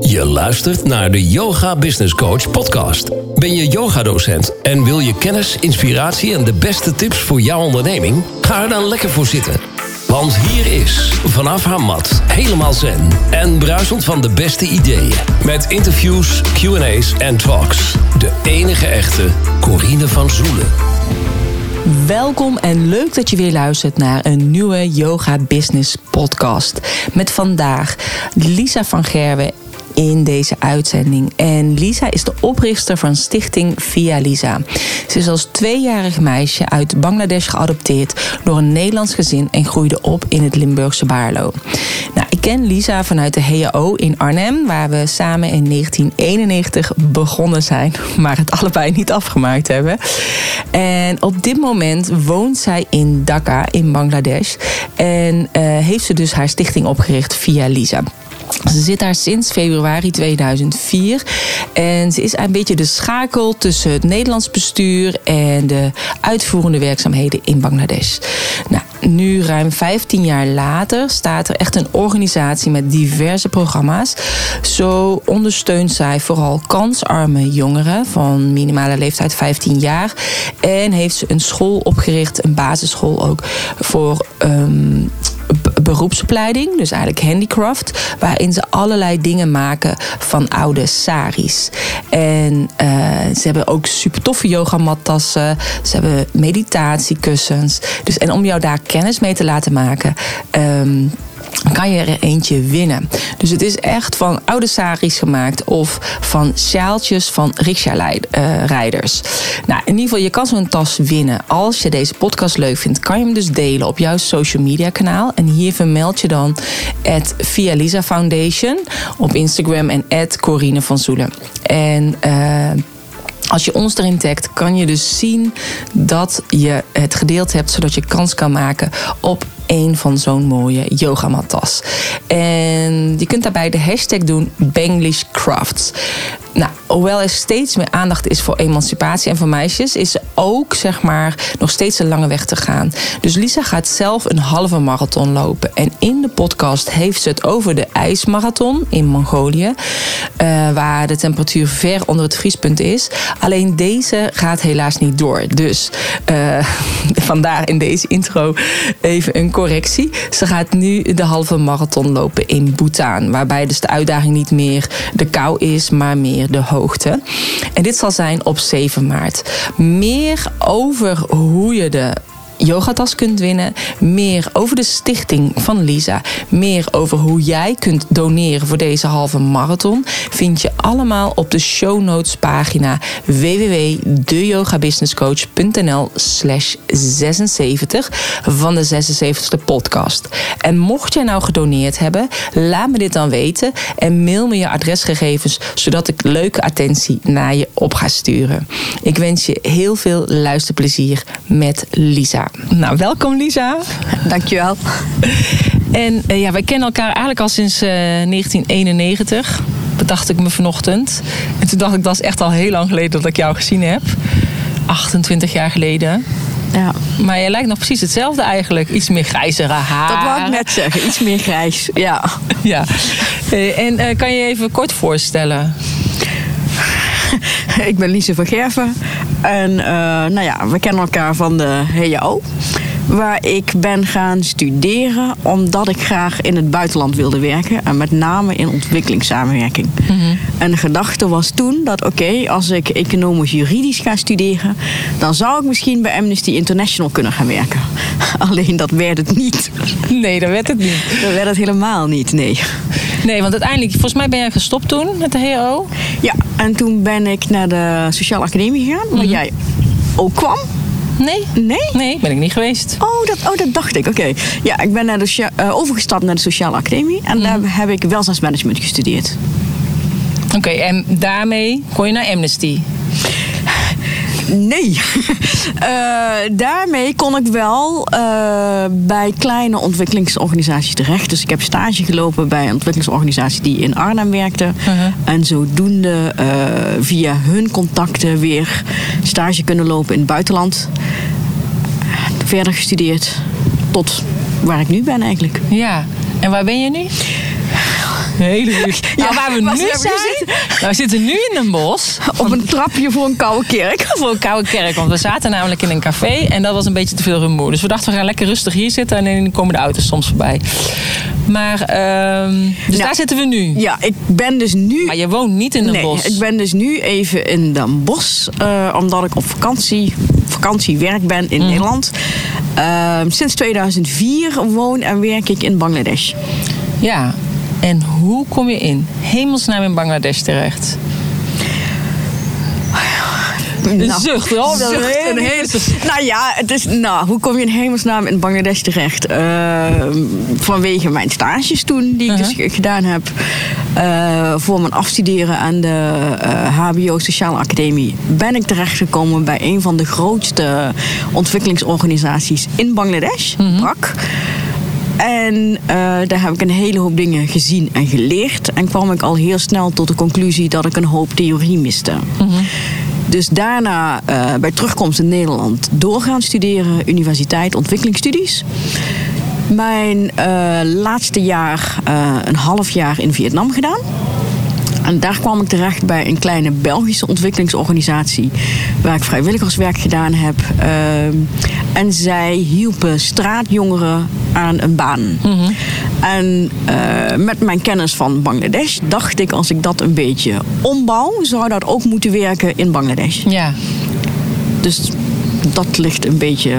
Je luistert naar de Yoga Business Coach podcast. Ben je yogadocent en wil je kennis, inspiratie en de beste tips voor jouw onderneming? Ga er dan lekker voor zitten. Want hier is, vanaf haar mat, helemaal zen en bruisend van de beste ideeën. Met interviews, Q&A's en talks. De enige echte Corine van Zoelen. Welkom en leuk dat je weer luistert naar een nieuwe Yoga Business podcast. Met vandaag Lisa van Gerwen in deze uitzending. En Lisa is de oprichter van Stichting Via Lisa. Ze is als tweejarig meisje uit Bangladesh geadopteerd door een Nederlands gezin en groeide op in het Limburgse Baarlo. Nou, ik ken Lisa vanuit de HAO in Arnhem, waar we samen in 1991 begonnen zijn, maar het allebei niet afgemaakt hebben. En op dit moment woont zij in Dhaka in Bangladesh en uh, heeft ze dus haar stichting opgericht Via Lisa. Ze zit daar sinds februari 2004. En ze is een beetje de schakel tussen het Nederlands bestuur en de uitvoerende werkzaamheden in Bangladesh. Nou, nu ruim 15 jaar later staat er echt een organisatie met diverse programma's. Zo ondersteunt zij vooral kansarme jongeren van minimale leeftijd 15 jaar. En heeft ze een school opgericht, een basisschool ook voor. Um, beroepsopleiding, dus eigenlijk handicraft, waarin ze allerlei dingen maken van oude saris. En uh, ze hebben ook super toffe yogamattassen, ze hebben meditatiekussens. Dus, en om jou daar kennis mee te laten maken. Um, kan je er eentje winnen. Dus het is echt van oude saris gemaakt of van sjaaltjes van rickshaw-rijders. Nou, in ieder geval, je kan zo'n tas winnen. Als je deze podcast leuk vindt, kan je hem dus delen op jouw social media kanaal. En hier vermeld je dan het via Lisa Foundation op Instagram en Corine van Zoelen. En uh, als je ons erin tagt, kan je dus zien dat je het gedeeld hebt, zodat je kans kan maken op een van zo'n mooie yogamattas. En je kunt daarbij de hashtag doen Banglish Crafts. Nou, hoewel er steeds meer aandacht is voor emancipatie en voor meisjes, is ook zeg maar nog steeds een lange weg te gaan. Dus Lisa gaat zelf een halve marathon lopen. En in de podcast heeft ze het over de ijsmarathon in Mongolië, uh, waar de temperatuur ver onder het vriespunt is. Alleen deze gaat helaas niet door. Dus uh, vandaar in deze intro even een correctie. Ze gaat nu de halve marathon lopen in Bhutan, waarbij dus de uitdaging niet meer de kou is, maar meer de hoogte. En dit zal zijn op 7 maart. Meer over hoe je de yogatas kunt winnen. Meer over de stichting van Lisa. Meer over hoe jij kunt doneren voor deze halve marathon. Vind je allemaal op de show notes pagina www.deyogabusinesscoach.nl slash 76 van de 76ste podcast. En mocht jij nou gedoneerd hebben, laat me dit dan weten en mail me je adresgegevens zodat ik leuke attentie naar je op ga sturen. Ik wens je heel veel luisterplezier met Lisa. Nou, welkom Lisa. Dankjewel. En uh, ja, wij kennen elkaar eigenlijk al sinds uh, 1991. Bedacht ik me vanochtend. En toen dacht ik, dat is echt al heel lang geleden dat ik jou gezien heb. 28 jaar geleden. Ja. Maar je lijkt nog precies hetzelfde eigenlijk. Iets meer grijzere haar. Dat wou ik net zeggen. Iets meer grijs. Ja. ja. Uh, en uh, kan je even kort voorstellen? ik ben Lise van Gerven. En uh, nou ja, we kennen elkaar van de HAO. Waar ik ben gaan studeren omdat ik graag in het buitenland wilde werken. En met name in ontwikkelingssamenwerking. Mm -hmm. En de gedachte was toen dat oké, okay, als ik economisch-juridisch ga studeren... dan zou ik misschien bij Amnesty International kunnen gaan werken. Alleen dat werd het niet. Nee, dat werd het niet. Dat werd het helemaal niet, nee. Nee, want uiteindelijk, volgens mij ben jij gestopt toen met de HO. Ja, en toen ben ik naar de Sociale Academie gegaan, waar mm -hmm. jij ook kwam. Nee? Nee? Nee, ben ik niet geweest. Oh, dat, oh, dat dacht ik. Oké. Okay. Ja, ik ben naar de, uh, overgestapt naar de Sociale Academie. En mm. daar heb ik welzijnsmanagement gestudeerd. Oké, okay, en daarmee kon je naar Amnesty? Nee. uh, daarmee kon ik wel uh, bij kleine ontwikkelingsorganisaties terecht. Dus ik heb stage gelopen bij een ontwikkelingsorganisatie die in Arnhem werkte. Uh -huh. En zodoende uh, via hun contacten weer stage kunnen lopen in het buitenland. Verder gestudeerd tot waar ik nu ben eigenlijk. Ja, en waar ben je nu? Hele goeie. Nou, waar we nu zijn nou, we zitten nu in een bos. Op een trapje voor een koude kerk. Voor een koude kerk. Want we zaten namelijk in een café en dat was een beetje te veel rumoer. Dus we dachten, we gaan lekker rustig hier zitten en dan komen de auto's soms voorbij. Maar, ehm, dus Ja. daar zitten we nu. Ja, ik ben dus nu... Maar je woont niet in een nee, bos. ik ben dus nu even in Den Bosch. eh, omdat ik op vakantie, vakantiewerk ben Mhm. in Nederland. Ehm, sinds 2004 woon en werk ik in Bangladesh. Ja. En hoe kom je in hemelsnaam in Bangladesh terecht? Een Nou, zucht, hoor. Zucht, een een hele. Nou ja, het is, nou, hoe kom je in hemelsnaam in Bangladesh terecht? Ehm, vanwege mijn stages toen, die ik dus Uh-huh. gedaan heb. eh, voor mijn afstuderen aan de eh, HBO Sociale Academie... ben ik terechtgekomen bij een van de grootste ontwikkelingsorganisaties in Bangladesh, BRAC. En eh, daar heb ik een hele hoop dingen gezien en geleerd. En kwam ik al heel snel tot de conclusie dat ik een hoop theorie miste. Dus daarna eh, bij terugkomst in Nederland doorgaan studeren, universiteit, ontwikkelingsstudies. Mijn eh, laatste jaar, een half jaar in Vietnam gedaan. En daar kwam ik terecht bij een kleine Belgische ontwikkelingsorganisatie. Waar ik vrijwilligerswerk gedaan heb. Ehm, en zij hielpen straatjongeren aan een baan. En eh, met mijn kennis van Bangladesh dacht ik, als ik dat een beetje ombouw, zou dat ook moeten werken in Bangladesh. Ja. Dus dat ligt een beetje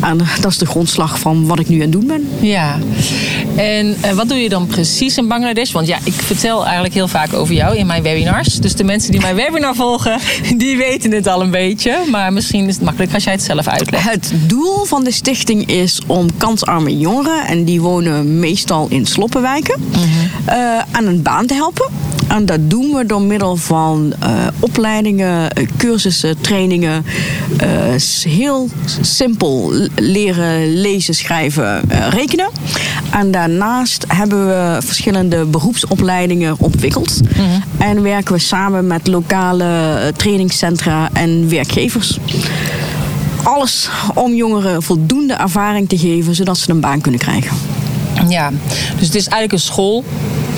aan. Dat is de grondslag van wat ik nu aan het doen ben. Ja. En eh, wat doe je dan precies in Bangladesh? Want ja, ik vertel eigenlijk heel vaak over jou in mijn webinars. Dus de mensen die mijn webinar volgen, die weten het al een beetje. Maar misschien is het makkelijk als jij het zelf uitlegt. Het doel van de stichting is om kansarme jongeren, en die wonen meestal in sloppenwijken, eh, aan een baan te helpen. En dat doen we door middel van eh, opleidingen, cursussen, trainingen. heel simpel leren lezen, schrijven, rekenen. En daarnaast hebben we verschillende beroepsopleidingen ontwikkeld. En werken we samen met lokale eh, trainingscentra en werkgevers alles om jongeren voldoende ervaring te geven, zodat ze een baan kunnen krijgen. Ja, dus het is eigenlijk een school.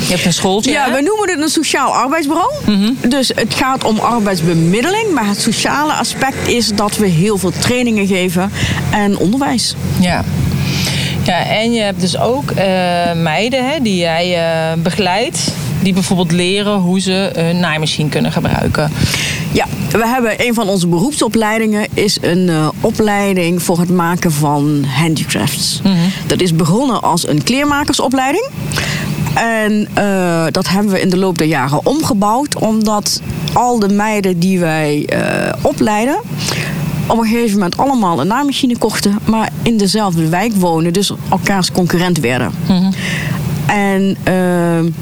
Je hebt een schooltje. Ja, hè? we noemen het een sociaal arbeidsbureau. Dus het gaat om arbeidsbemiddeling, maar het sociale aspect is dat we heel veel trainingen geven en onderwijs. Ja. Ja, en je hebt dus ook eh, meiden hè, die jij eh, begeleidt. Die bijvoorbeeld leren hoe ze een naaimachine kunnen gebruiken. Ja, we hebben een van onze beroepsopleidingen is een eh, opleiding voor het maken van handicrafts. Dat is begonnen als een kleermakersopleiding. En dat hebben we in de loop der jaren omgebouwd, omdat al de meiden die wij opleiden op een gegeven moment allemaal een naaimachine kochten, maar in dezelfde wijk wonen, dus elkaars concurrent werden. En eh,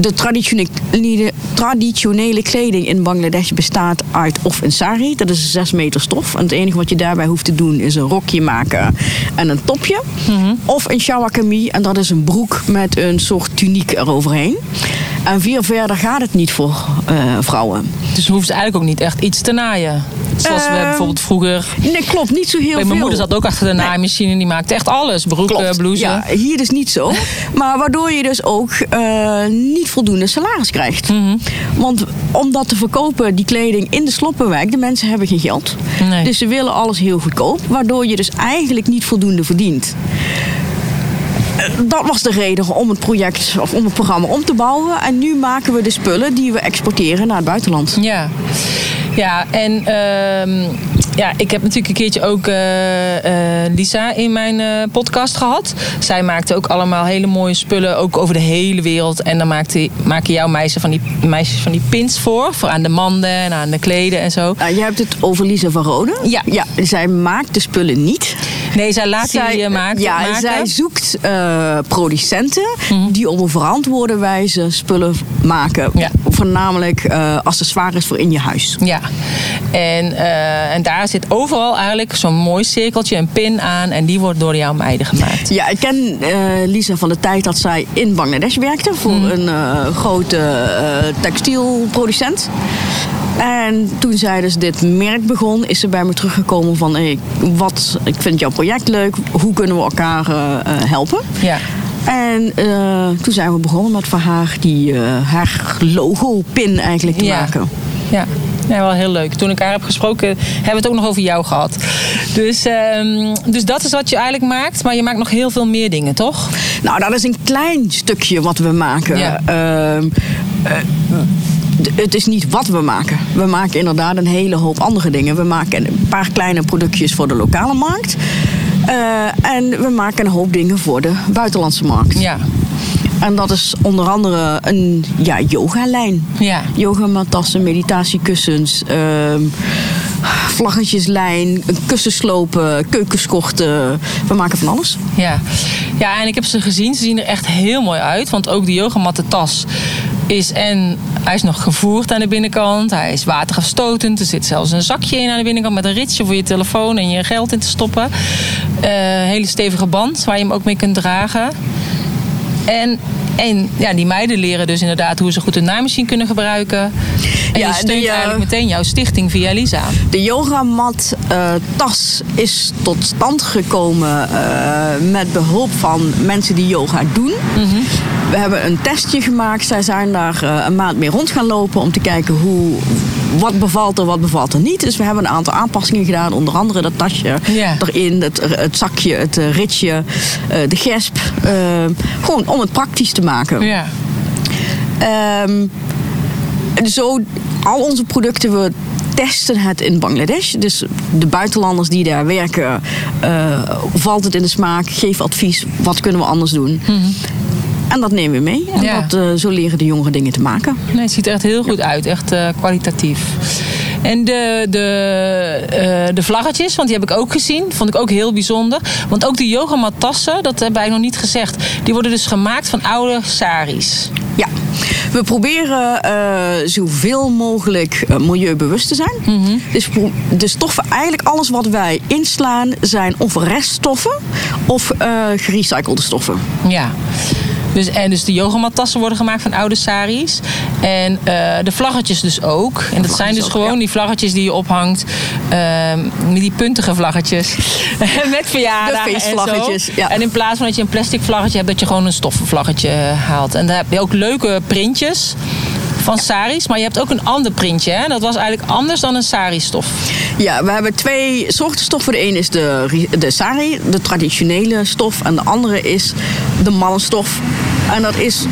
de traditionele, traditionele kleding in Bangladesh bestaat uit of een sari, dat is 6 meter stof. En het enige wat je daarbij hoeft te doen is een rokje maken en een topje. Of een shawakami, en dat is een broek met een soort tuniek eroverheen. En veel verder gaat het niet voor eh, vrouwen. Dus hoeft ze eigenlijk ook niet echt iets te naaien. Zoals we Ehm, bijvoorbeeld vroeger. Nee, klopt, niet zo heel veel. mijn moeder zat ook achter de naaimachine en die maakte echt alles. Broeken, Klopt. blouses. Ja, hier dus niet zo. Maar waardoor je dus ook eh, niet voldoende salaris krijgt. Mhm. Want om dat te verkopen, die kleding in de sloppenwijk, de mensen hebben geen geld. Nee. Dus ze willen alles heel goedkoop. Waardoor je dus eigenlijk niet voldoende verdient. Eh, Dat was de reden om het project of om het programma om te bouwen. En nu maken we de spullen die we exporteren naar het buitenland. Ja, ja en ehm, ja, ik heb natuurlijk een keertje ook eh, eh, Lisa in mijn eh, podcast gehad. Zij maakte ook allemaal hele mooie spullen, ook over de hele wereld. En dan maakte, maken jouw meisjes van, die, meisjes van die pins voor, voor aan de manden en aan de kleden en zo. Je hebt het over Lisa van Rode. Ja. ja. Zij maakt de spullen niet. Nee, zij laat die eh, maken. ja, maken. zij zoekt eh, producenten die op een verantwoorde wijze spullen maken. Ja. Voornamelijk eh, accessoires voor in je huis. Ja, en, en daar zit overal eigenlijk zo'n mooi cirkeltje, een pin aan. En die wordt door jouw meiden gemaakt. Ja, ik ken Lisa van de tijd dat zij in Bangladesh werkte voor een eh, grote textielproducent. En toen zij dus dit merk begon, is ze bij me teruggekomen van... Hey, wat, ik vind jouw project leuk, hoe kunnen we elkaar eh, eh, helpen? Ja. En eh, toen zijn we begonnen met voor haar die, eh, haar logo-pin eigenlijk te Ja. maken. Ja. Ja, wel heel leuk. Toen ik haar heb gesproken, hebben we het ook nog over jou gehad. Dus, ehm, dus dat is wat je eigenlijk maakt. Maar je maakt nog heel veel meer dingen, toch? Nou, dat is een klein stukje wat we maken. Ja. Ehm, eh, het is niet wat we maken. We maken inderdaad een hele hoop andere dingen. We maken een paar kleine productjes voor de lokale markt. Eh, en we maken een hoop dingen voor de buitenlandse markt. Ja. En dat is onder andere een ja, yogalijn. Ja. Yogamatassen, meditatiekussens, ehm vlaggetjeslijn, kussenslopen, keukenskorten. We maken van alles. Ja. ja, en ik heb ze gezien. Ze zien er echt heel mooi uit. Want ook de yogamatte tas is en hij is nog gevoerd aan de binnenkant. Hij is waterafstotend. Er zit zelfs een zakje in aan de binnenkant met een ritsje voor je telefoon en je geld in te stoppen. Eh, hele stevige band waar je hem ook mee kunt dragen. En, en ja, die meiden leren dus inderdaad hoe ze goed een naaimachine kunnen gebruiken. En Ja, je steunt die, eh, eigenlijk meteen jouw stichting via Lisa. De yogamat eh, tas is tot stand gekomen eh, met behulp van mensen die yoga doen. We hebben een testje gemaakt. Zij zijn daar een maand mee rond gaan lopen om te kijken hoe, wat bevalt er, wat bevalt er niet. Dus we hebben een aantal aanpassingen gedaan. Onder andere dat tasje Ja. erin, het, het zakje, het eh, ritsje, eh, de gesp. eh, gewoon om het praktisch te maken. Ja. Ehm, zo, al onze producten, we testen het in Bangladesh. Dus de buitenlanders die daar werken, valt het in de smaak, geef advies, wat kunnen we anders doen. En dat nemen we mee. En Ja. dat, eh, zo leren de jongeren dingen te maken. Nee, het ziet er echt heel goed uit. Echt eh, kwalitatief. En de, de, eh, de vlaggetjes, want die heb ik ook gezien. Vond ik ook heel bijzonder. Want ook de yogamat-tassen, dat hebben wij nog niet gezegd. Die worden dus gemaakt van oude saris. Ja, we proberen eh, zoveel mogelijk milieubewust te zijn. Dus pro- de stoffen, eigenlijk alles wat wij inslaan, zijn of reststoffen of gerecyclede stoffen. Ja. Dus, en dus de yogamat-tassen worden gemaakt van oude saris. En eh, de vlaggetjes dus ook. En dat zijn dus ook, gewoon ja. die vlaggetjes die je ophangt. ehm, met die puntige vlaggetjes. met verjaardagen De feestvlaggetjes, en ja. En in plaats van dat je een plastic vlaggetje hebt... dat je gewoon een stoffen vlaggetje haalt. En daar heb je ook leuke printjes van saris. Maar je hebt ook een ander printje. Hè? Dat was eigenlijk anders dan een sari-stof. Ja, we hebben twee soorten stoffen. De ene is de, de sari, de traditionele stof. En de andere is de mannenstof. En dat is,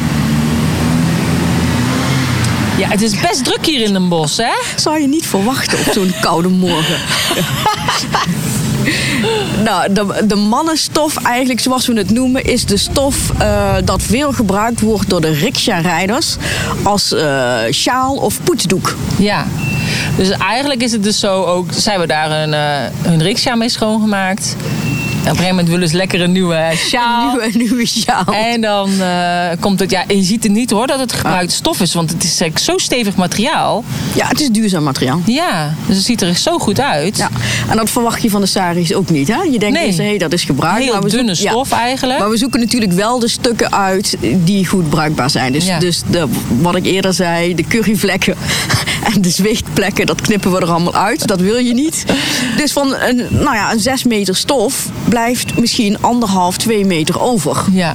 Ja, het is best druk hier in Den Bosch, hè? zou je niet verwachten op zo'n koude morgen. nou, de, de mannenstof, eigenlijk zoals we het noemen, is de stof eh, dat veel gebruikt wordt door de rickshaw-rijders als eh, sjaal of poetsdoek. Ja. Dus eigenlijk is het dus zo ook... Zijn we daar een, eh hun riksja mee schoongemaakt. Op een gegeven moment willen ze lekker een nieuwe sjaal. Nieuwe, nieuwe sjaal. En dan eh, komt het... Ja, en je ziet het niet hoor dat het gebruikte stof is. Want het is eigenlijk zo stevig materiaal. Ja, het is duurzaam materiaal. Ja, dus het ziet er zo goed uit. Ja, en dat verwacht je van de saris ook niet. Hè? Je denkt Nee. hé, dat is gebruikt. Heel maar we dunne zoeken- stof eigenlijk. Maar we zoeken natuurlijk wel de stukken uit die goed bruikbaar zijn. Dus, Ja. dus de, wat ik eerder zei, de curryvlekken en de zweetplekken, dat knippen we er allemaal uit. Dat wil je niet. Dus van een, nou ja, een 6 meter stof blijft misschien anderhalf, twee meter over. Ja.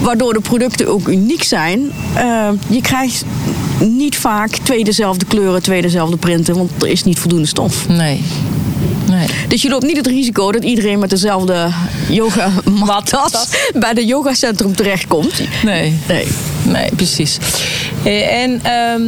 Waardoor de producten ook uniek zijn. Eh, je krijgt niet vaak twee dezelfde kleuren, twee dezelfde printen, want er is niet voldoende stof. Nee. Nee. Dus je loopt niet het risico dat iedereen met dezelfde yoga mattas bij de yogacentrum terechtkomt. Nee. Nee. Nee, precies. Eh, En ehm,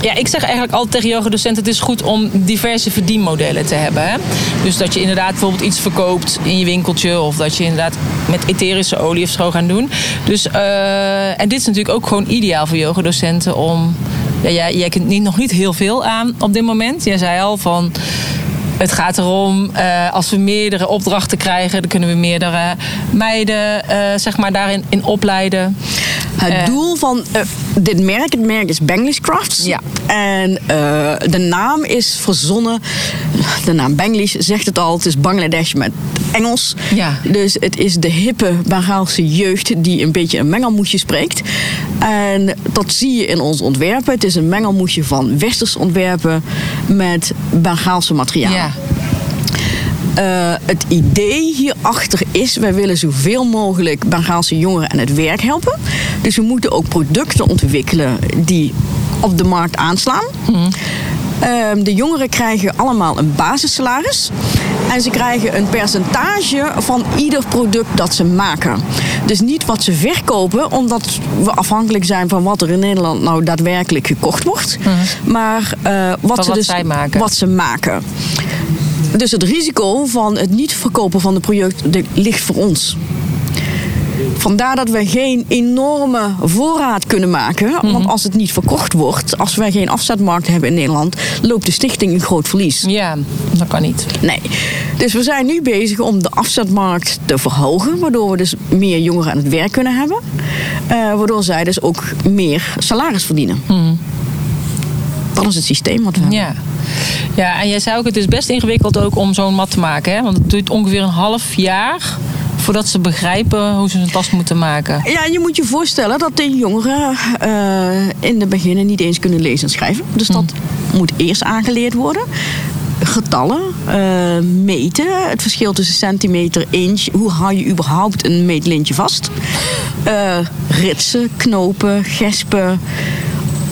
ja, ik zeg eigenlijk altijd tegen yogadocenten... het is goed om diverse verdienmodellen te hebben. Hè? Dus dat je inderdaad bijvoorbeeld iets verkoopt in je winkeltje... of dat je inderdaad met etherische olie of zo gaan doen. Dus, eh, en dit is natuurlijk ook gewoon ideaal voor yogadocenten om... Ja, jij, jij kunt niet, nog niet heel veel aan op dit moment. Jij zei al van... Het gaat erom, eh, als we meerdere opdrachten krijgen, dan kunnen we meerdere meiden zeg maar daarin in opleiden. Het doel van dit merk, het merk is Banglish Crafts. Ja. En eh, de naam is verzonnen. De naam Banglish zegt het al, het is Bangladesh met Engels. Ja. Dus het is de hippe Bengaalse jeugd die een beetje een mengelmoesje spreekt. En dat zie je in ons ontwerpen. Het is een mengelmoesje van westers ontwerpen met Bengaalse materiaal. Ja. Eh, het idee hierachter is, wij willen zoveel mogelijk Bengaalse jongeren aan het werk helpen. Dus we moeten ook producten ontwikkelen die op de markt aanslaan. Ehm, de jongeren krijgen allemaal een basissalaris. En ze krijgen een percentage van ieder product dat ze maken. Dus niet wat ze verkopen, omdat we afhankelijk zijn van wat er in Nederland nou daadwerkelijk gekocht wordt. Maar eh, wat, Van ze wat dus maken. wat ze maken. Dus het risico van het niet verkopen van de producten ligt voor ons. Vandaar dat we geen enorme voorraad kunnen maken. Mhm. Want als het niet verkocht wordt, als wij geen afzetmarkt hebben in Nederland, loopt de stichting een groot verlies. Ja, dat kan niet. Nee. Dus we zijn nu bezig om de afzetmarkt te verhogen, waardoor we dus meer jongeren aan het werk kunnen hebben. Eh, waardoor zij dus ook meer salaris verdienen. Dat is het systeem wat we hebben. Ja. Ja, en jij zei ook, het is best ingewikkeld ook om zo'n mat te maken. Hè? Want het duurt ongeveer een half jaar voordat ze begrijpen hoe ze een tas moeten maken. Ja, je moet je voorstellen dat de jongeren eh, in de beginnen niet eens kunnen lezen en schrijven. Dus dat moet eerst aangeleerd worden. Getallen, eh, meten, het verschil tussen centimeter, inch. Hoe hou je überhaupt een meetlintje vast? Eh, ritsen, knopen, gespen,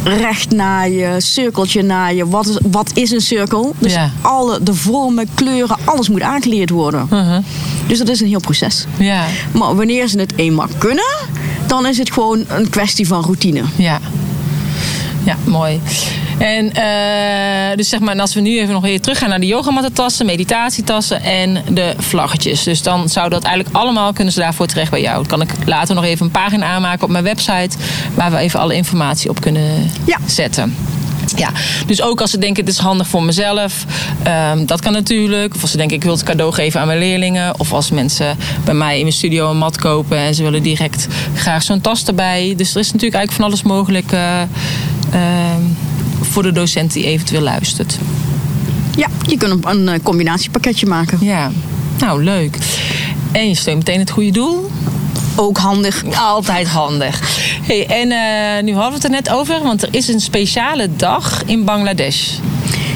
recht naaien, cirkeltje naaien. Wat is, wat is een cirkel? Dus Ja. alle, de vormen, kleuren, alles moet aangeleerd worden. Dus dat is een heel proces. Ja, Maar wanneer ze het eenmaal kunnen, dan is het gewoon een kwestie van routine. ja. Ja, mooi. En eh, dus zeg maar, en als we nu even nog weer teruggaan naar de yogamattentassen, meditatietassen en de vlaggetjes. Dus dan zou dat eigenlijk allemaal kunnen ze daarvoor terecht bij jou. Dan kan ik later nog even een pagina aanmaken op mijn website waar we even alle informatie op kunnen Ja. zetten. Ja, dus ook als ze denken het is handig voor mezelf, ehm, dat kan natuurlijk. Of als ze denken ik wil het cadeau geven aan mijn leerlingen. Of als mensen bij mij in mijn studio een mat kopen en ze willen direct graag zo'n tas erbij. Dus er is natuurlijk eigenlijk van alles mogelijk eh, ehm, voor de docent die eventueel luistert. Ja, je kunt een, een eh, combinatiepakketje maken. Ja, nou leuk. En je steunt meteen het goede doel. Ook handig. Altijd handig. Hey, en eh, nu hadden we het er net over, want er is een speciale dag in Bangladesh.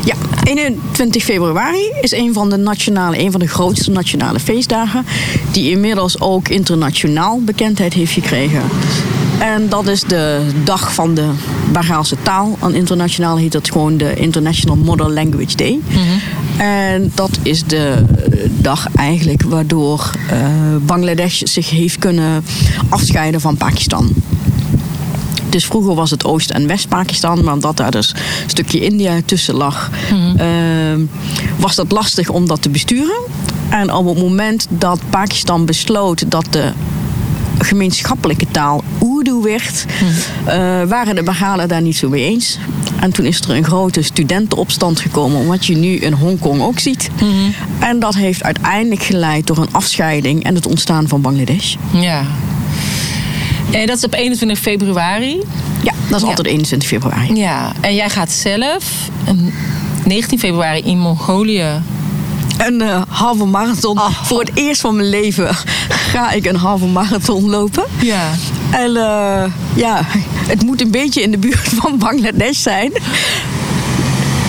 Ja, 21 februari is een van de nationale, een van de grootste nationale feestdagen. Die inmiddels ook internationaal bekendheid heeft gekregen. En dat is de dag van de Bengaalse taal. En internationaal heet dat gewoon de International Modern Language Day. En dat is de dag eigenlijk waardoor eh, Bangladesh zich heeft kunnen afscheiden van Pakistan. Dus vroeger was het Oost- en West-Pakistan, maar omdat daar dus een stukje India tussen lag, ehm, was dat lastig om dat te besturen. En op het moment dat Pakistan besloot dat de gemeenschappelijke taal Urdu werd, eh, waren de Bengalen daar niet zo mee eens. En toen is er een grote studentenopstand gekomen, wat je nu in Hongkong ook ziet. En dat heeft uiteindelijk geleid door een afscheiding en het ontstaan van Bangladesh. Ja. En dat is op 21 februari. Ja, dat is Ja. altijd 21 februari. Ja. En jij gaat zelf um, 19 februari in Mongolië. Een eh, halve marathon. Voor het eerst van mijn leven ga ik een halve marathon lopen. Ja. En eh, ja, het moet een beetje in de buurt van Bangladesh zijn.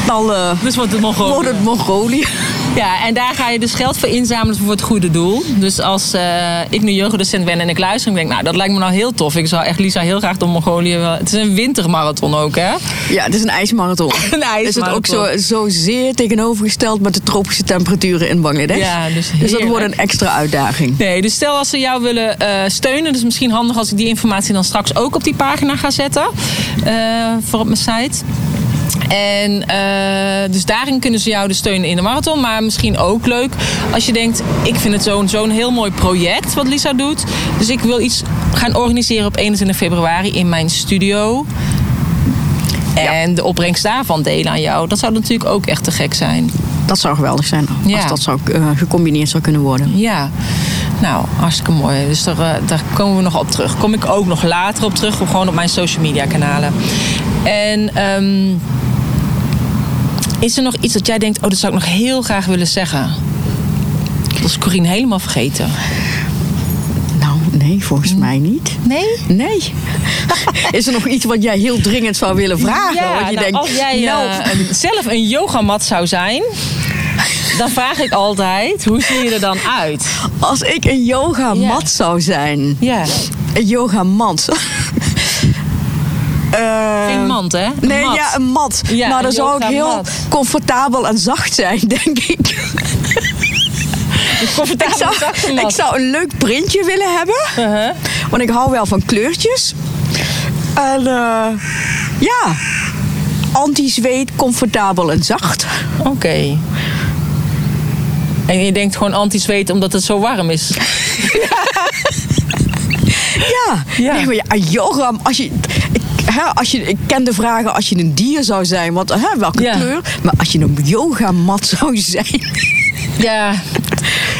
Dan eh, Dus wordt het Mongolië. wordt het Mongolië. Ja, en daar ga je dus geld voor inzamelen voor het goede doel. Dus als eh, ik nu yogadocent ben en ik luister en ik denk, nou, dat lijkt me nou heel tof. Ik zou echt Lisa heel graag door Mongolië wel. Het is een wintermarathon ook, hè? Ja, het is een ijsmarathon. Een Is het ook zo, zo zeer tegenovergesteld met de tropische temperaturen in Bangladesh. Ja, dus dus dat wordt een extra uitdaging. Nee, dus stel als ze jou willen eh, steunen, dus misschien handig als ik die informatie dan straks ook op die pagina ga zetten eh, voor op mijn site. En eh, dus daarin kunnen ze jou dus steunen in de marathon. Maar misschien ook leuk als je denkt, ik vind het zo'n zo'n heel mooi project wat Lisa doet. Dus ik wil iets gaan organiseren op 21 februari in mijn studio. En de opbrengst daarvan delen aan jou. Dat zou natuurlijk ook echt te gek zijn. Dat zou geweldig zijn Ja. als dat zou, eh, gecombineerd zou kunnen worden. Ja, nou, hartstikke mooi. Dus daar, eh, daar komen we nog op terug. Kom ik ook nog later op terug, gewoon op mijn social media kanalen. En ehm, is er nog iets dat jij denkt, oh, dat zou ik nog heel graag willen zeggen? Dat is Corine helemaal vergeten. Nou, nee, volgens mij niet. Nee? Nee. Is er nog iets wat jij heel dringend zou willen vragen? Ja, wat je nou, denkt, als jij nou, eh, zelf een yogamat zou zijn, dan vraag ik altijd, hoe zie je er dan uit? Als ik een yogamat Ja. zou zijn. Ja, Een yogamat. Eh, geen mand hè? Een Nee, mat. ja, een mat. Ja, nou, dan een zou ik heel comfortabel en zacht zijn, denk ik. Ik zou, ik zou een leuk printje willen hebben. Uh-huh. Want ik hou wel van kleurtjes. En eh, ja, anti-zweet, comfortabel en zacht. Oké. En je denkt gewoon anti-zweet omdat het zo warm is. Ja, Ja. Nee, maar ja yoga, als je... Ik, hè, als je, ik ken de vragen als je een dier zou zijn, wat, hè, welke Ja. kleur. Maar als je een yogamat zou zijn. Ja,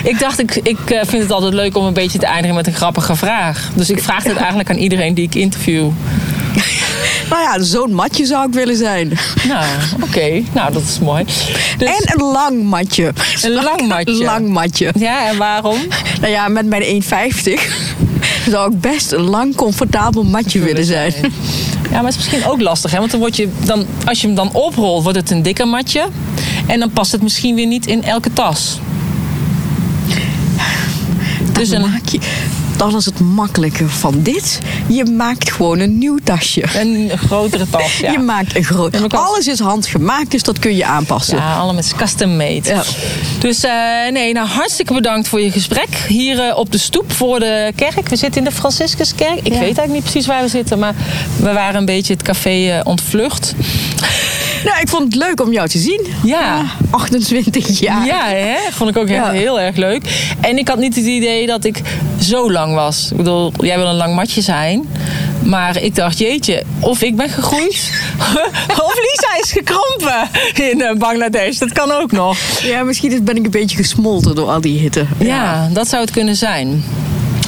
ik dacht, ik, ik eh, vind het altijd leuk om een beetje te eindigen met een grappige vraag. Dus ik vraag dit eigenlijk aan iedereen die ik interview. Nou ja, zo'n matje zou ik willen zijn. Nou, oké. Nou, dat is mooi. Dus- En een lang matje. Een lang matje. Een lang matje. Ja, en waarom? Nou ja, met mijn 1,50 zou ik best een lang, comfortabel matje willen zijn. Ja, maar het is misschien ook lastig, hè? Want dan word je dan, als je hem dan oprolt, wordt het een dikker matje. En dan past het misschien weer niet in elke tas. Dus een, maak je, dan is het makkelijke van dit. Je maakt gewoon een nieuw tasje. een grotere tas. Ja. Je maakt een groot. Alles is handgemaakt, dus dat kun je aanpassen. Ja, allemaal met custom made. Ja. Dus eh, nee, nou hartstikke bedankt voor je gesprek. Hier eh, op de stoep voor de kerk. We zitten in de Franciscuskerk. Ik weet eigenlijk niet precies waar we zitten, maar we waren een beetje het café eh, ontvlucht. Nou, ik vond het leuk om jou te zien. Ja. 28 jaar. Ja, hè? vond ik ook Ja. heel, erg leuk. En ik had niet het idee dat ik zo lang was. Ik bedoel, jij wil een lang matje zijn. Maar ik dacht, jeetje, of ik ben gegroeid... of Lisa is gekrompen in eh, Bangladesh. Dat kan ook nog. Ja, misschien is- ben ik een beetje gesmolten door al die hitte. Ja, dat zou het kunnen zijn.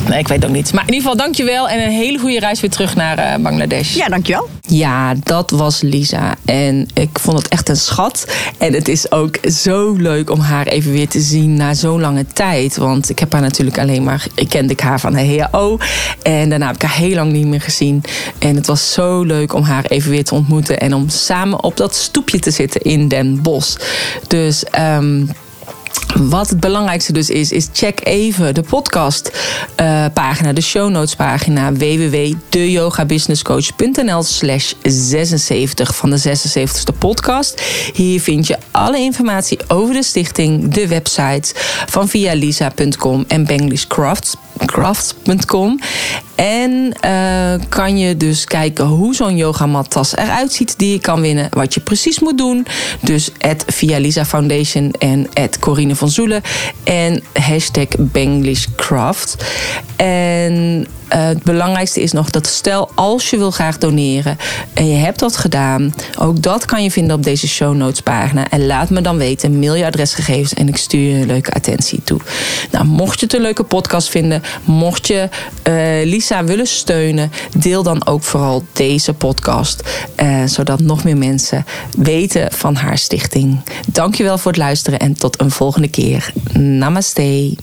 Nee, ik weet ook niet. Maar in ieder geval, dankjewel. En een hele goede reis weer terug naar eh, Bangladesh. Ja, dankjewel. Ja, dat was Lisa. En ik vond het echt een schat. En het is ook zo leuk om haar even weer te zien na zo'n lange tijd. Want ik heb haar natuurlijk alleen maar... Ik kende ik haar van de HAO. En daarna heb ik haar heel lang niet meer gezien. En het was zo leuk om haar even weer te ontmoeten. En om samen op dat stoepje te zitten in Den Bosch. Dus... ehm, wat het belangrijkste dus is, is check even de podcast eh, de show notes pagina www.deyogabusinesscoach.nl slash 76 van de 76ste podcast. Hier vind je alle informatie over de stichting, de websites van vialisa.com en benglishcrafts.com. En eh, kan je dus kijken hoe zo'n yogamattas eruit ziet die je kan winnen. Wat je precies moet doen. Dus at via Lisa Foundation en at Corine van Zoelen. En hashtag Benglishcraft. En eh, het belangrijkste is nog dat stel als je wil graag doneren en je hebt dat gedaan, ook dat kan je vinden op deze show notes pagina. En laat me dan weten, mail je adresgegevens en ik stuur je een leuke attentie toe. Nou, mocht je het een leuke podcast vinden, mocht je eh, Lisa willen steunen, deel dan ook vooral deze podcast, eh, zodat nog meer mensen weten van haar stichting. Dankjewel voor het luisteren en tot een volgende keer. Namaste.